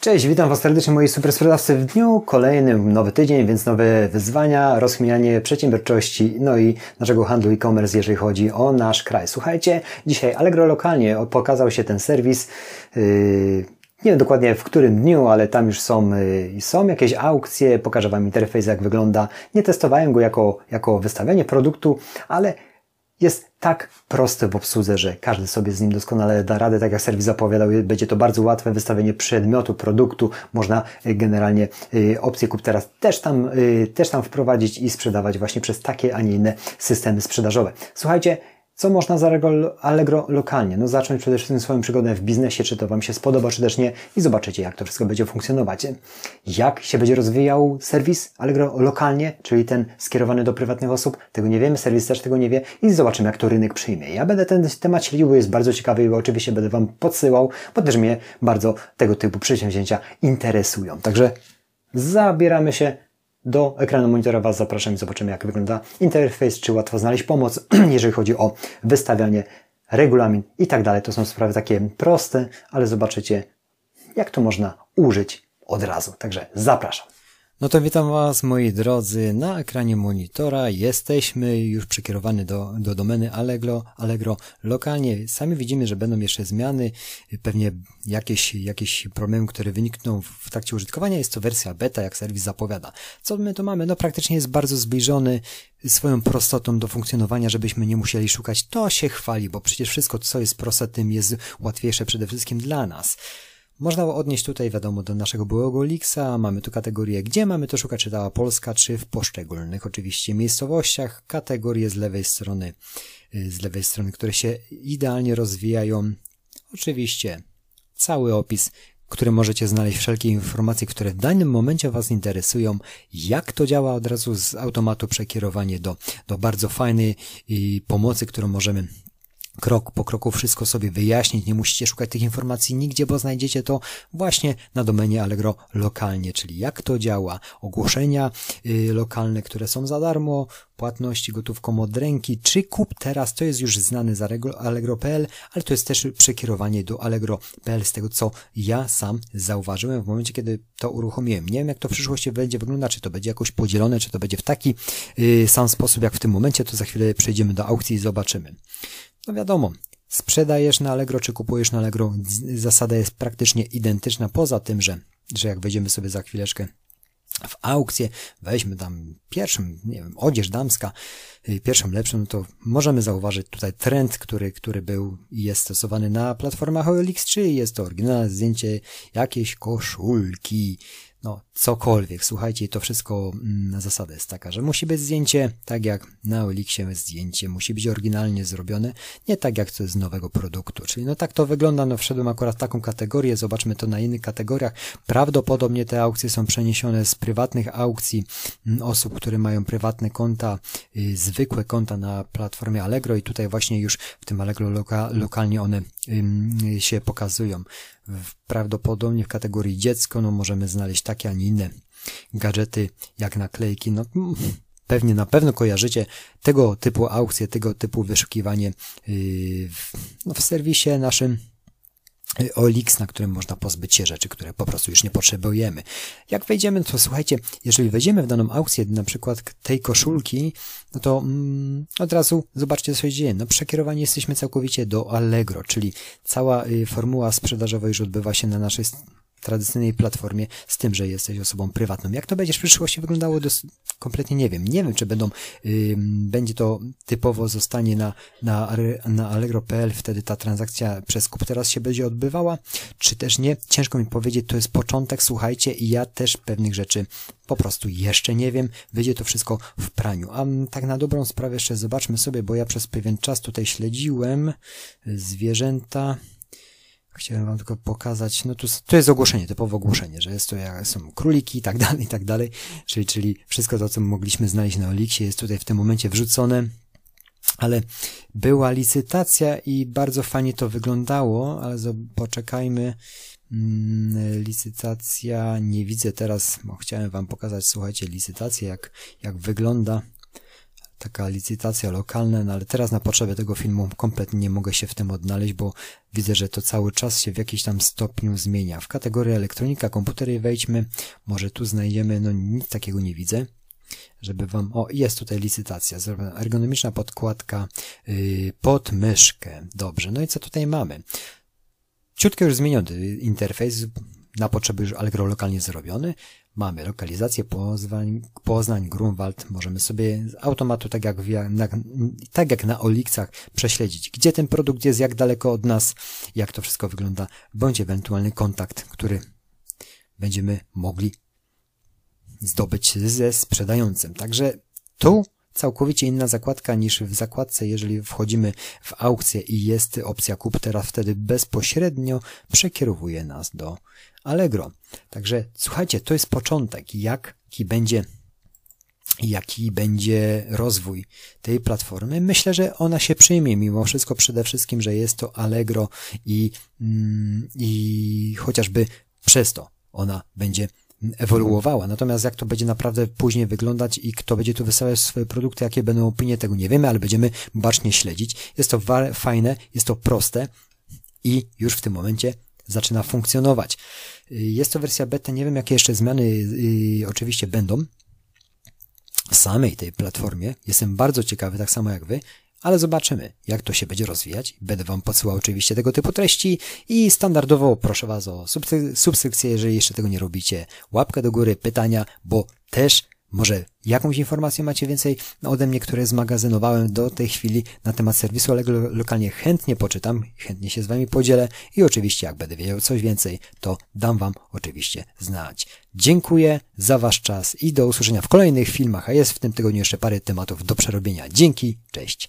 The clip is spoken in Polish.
Cześć, witam Was serdecznie moi super sprzedawcy w dniu kolejnym, nowy tydzień, więc nowe wyzwania, rozchmianie przedsiębiorczości, no i naszego handlu e-commerce, jeżeli chodzi o nasz kraj. Słuchajcie, dzisiaj Allegro lokalnie pokazał się ten serwis, yy, nie wiem dokładnie w którym dniu, ale tam już są, yy, są jakieś aukcje, pokażę Wam interfejs jak wygląda. Nie testowałem go jako, jako wystawianie produktu, ale jest tak prosty w obsłudze, że każdy sobie z nim doskonale da radę, tak jak serwis zapowiadał, będzie to bardzo łatwe wystawienie przedmiotu, produktu, można y, generalnie y, opcję kup teraz też tam, y, też tam wprowadzić i sprzedawać właśnie przez takie, a nie inne systemy sprzedażowe. Słuchajcie, co można z Allegro lokalnie? No zacząć przede wszystkim swoją przygodę w biznesie, czy to Wam się spodoba, czy też nie i zobaczycie, jak to wszystko będzie funkcjonować. Jak się będzie rozwijał serwis Allegro lokalnie, czyli ten skierowany do prywatnych osób? Tego nie wiemy, serwis też tego nie wie i zobaczymy, jak to rynek przyjmie. Ja będę ten temat śledził, bo jest bardzo ciekawy i oczywiście będę Wam podsyłał, bo też mnie bardzo tego typu przedsięwzięcia interesują. Także zabieramy się do ekranu monitora Was zapraszam i zobaczymy, jak wygląda interfejs, czy łatwo znaleźć pomoc, jeżeli chodzi o wystawianie, regulamin i tak dalej. To są sprawy takie proste, ale zobaczycie, jak to można użyć od razu. Także zapraszam. No to witam Was, moi drodzy, na ekranie monitora. Jesteśmy już przekierowani do, do domeny Allegro, Allegro lokalnie. Sami widzimy, że będą jeszcze zmiany, pewnie jakieś, jakieś problemy, które wynikną w trakcie użytkowania. Jest to wersja beta, jak serwis zapowiada. Co my tu mamy? No praktycznie jest bardzo zbliżony swoją prostotą do funkcjonowania, żebyśmy nie musieli szukać. To się chwali, bo przecież wszystko, co jest proste, tym jest łatwiejsze przede wszystkim dla nas. Można odnieść tutaj, wiadomo, do naszego byłego Lixa. Mamy tu kategorię, gdzie mamy to szukać, czy cała Polska, czy w poszczególnych oczywiście miejscowościach. Kategorie z lewej strony, y, z lewej strony, które się idealnie rozwijają. Oczywiście cały opis, który możecie znaleźć wszelkie informacje, które w danym momencie Was interesują, jak to działa od razu z automatu przekierowanie do, do bardzo fajnej y, pomocy, którą możemy krok po kroku wszystko sobie wyjaśnić, nie musicie szukać tych informacji nigdzie, bo znajdziecie to właśnie na domenie Allegro lokalnie, czyli jak to działa, ogłoszenia yy, lokalne, które są za darmo, płatności gotówką od ręki, czy kup teraz, to jest już znane z Allegro.pl, ale to jest też przekierowanie do Allegro.pl z tego, co ja sam zauważyłem w momencie, kiedy to uruchomiłem. Nie wiem, jak to w przyszłości będzie wyglądać, czy to będzie jakoś podzielone, czy to będzie w taki yy, sam sposób, jak w tym momencie, to za chwilę przejdziemy do aukcji i zobaczymy. No wiadomo, sprzedajesz na Allegro czy kupujesz na Allegro, zasada jest praktycznie identyczna, poza tym, że, że jak wejdziemy sobie za chwileczkę w aukcję, weźmy tam pierwszym, nie wiem, odzież damska, y, pierwszym lepszym, no to możemy zauważyć tutaj trend, który, który był i jest stosowany na platformach OLX3, jest to oryginalne zdjęcie jakiejś koszulki, no cokolwiek. Słuchajcie, to wszystko mm, zasada jest taka, że musi być zdjęcie tak jak na Elixie zdjęcie, musi być oryginalnie zrobione, nie tak jak to z nowego produktu. Czyli no tak to wygląda, no wszedłem akurat w taką kategorię, zobaczmy to na innych kategoriach. Prawdopodobnie te aukcje są przeniesione z prywatnych aukcji mm, osób, które mają prywatne konta, yy, zwykłe konta na platformie Allegro i tutaj właśnie już w tym Allegro loka, lokalnie one yy, się pokazują prawdopodobnie w kategorii dziecko, no możemy znaleźć takie, a nie inne gadżety jak naklejki, no pewnie na pewno kojarzycie tego typu aukcje, tego typu wyszukiwanie yy, w, no, w serwisie naszym OLX, na którym można pozbyć się rzeczy, które po prostu już nie potrzebujemy. Jak wejdziemy, to słuchajcie, jeżeli wejdziemy w daną aukcję, na przykład tej koszulki, no to mm, od razu zobaczcie, co się dzieje. No przekierowani jesteśmy całkowicie do Allegro, czyli cała y, formuła sprzedażowa już odbywa się na naszej tradycyjnej platformie z tym, że jesteś osobą prywatną. Jak to będzie w przyszłości wyglądało, kompletnie nie wiem. Nie wiem, czy będą, yy, będzie to typowo zostanie na, na, na Allegro.pl, wtedy ta transakcja przez kup teraz się będzie odbywała, czy też nie. Ciężko mi powiedzieć, to jest początek, słuchajcie, i ja też pewnych rzeczy po prostu jeszcze nie wiem. Wyjdzie to wszystko w praniu. A tak na dobrą sprawę jeszcze zobaczmy sobie, bo ja przez pewien czas tutaj śledziłem zwierzęta, Chciałem wam tylko pokazać, no tu, to jest ogłoszenie, typowe ogłoszenie, że jest to, są króliki i tak dalej, i tak dalej, czyli, czyli wszystko to, co mogliśmy znaleźć na Olixie jest tutaj w tym momencie wrzucone, ale była licytacja i bardzo fajnie to wyglądało, ale poczekajmy, mm, licytacja, nie widzę teraz, bo chciałem wam pokazać, słuchajcie, licytację, jak, jak wygląda, taka licytacja lokalna, no ale teraz na potrzeby tego filmu kompletnie nie mogę się w tym odnaleźć, bo widzę, że to cały czas się w jakiś tam stopniu zmienia. W kategorię elektronika, komputery wejdźmy, może tu znajdziemy, no nic takiego nie widzę żeby wam, o jest tutaj licytacja, ergonomiczna podkładka yy, pod myszkę, dobrze, no i co tutaj mamy? Ciutko już zmieniony interfejs, na potrzeby już Allegro lokalnie zrobiony, mamy lokalizację Poznań, Poznań, Grunwald, możemy sobie z automatu, tak jak, na, tak jak na Olixach, prześledzić, gdzie ten produkt jest, jak daleko od nas, jak to wszystko wygląda, bądź ewentualny kontakt, który będziemy mogli zdobyć ze sprzedającym. Także tu całkowicie inna zakładka niż w zakładce, jeżeli wchodzimy w aukcję i jest opcja kup, teraz wtedy bezpośrednio przekierowuje nas do Allegro. Także słuchajcie, to jest początek, jaki będzie jaki będzie rozwój tej platformy. Myślę, że ona się przyjmie mimo wszystko przede wszystkim, że jest to Allegro i, mm, i chociażby przez to ona będzie ewoluowała. Natomiast jak to będzie naprawdę później wyglądać i kto będzie tu wysyłać swoje produkty, jakie będą opinie, tego nie wiemy, ale będziemy bacznie śledzić. Jest to fajne, jest to proste i już w tym momencie zaczyna funkcjonować. Jest to wersja beta, nie wiem jakie jeszcze zmiany yy, oczywiście będą w samej tej platformie. Jestem bardzo ciekawy, tak samo jak wy, ale zobaczymy, jak to się będzie rozwijać. Będę Wam podsyłał oczywiście tego typu treści i standardowo proszę Was o subskrypcję, jeżeli jeszcze tego nie robicie. Łapkę do góry, pytania, bo też może jakąś informację macie więcej ode mnie, które zmagazynowałem do tej chwili na temat serwisu, ale lokalnie chętnie poczytam, chętnie się z Wami podzielę i oczywiście jak będę wiedział coś więcej, to dam Wam oczywiście znać. Dziękuję za Wasz czas i do usłyszenia w kolejnych filmach, a jest w tym tygodniu jeszcze parę tematów do przerobienia. Dzięki, cześć.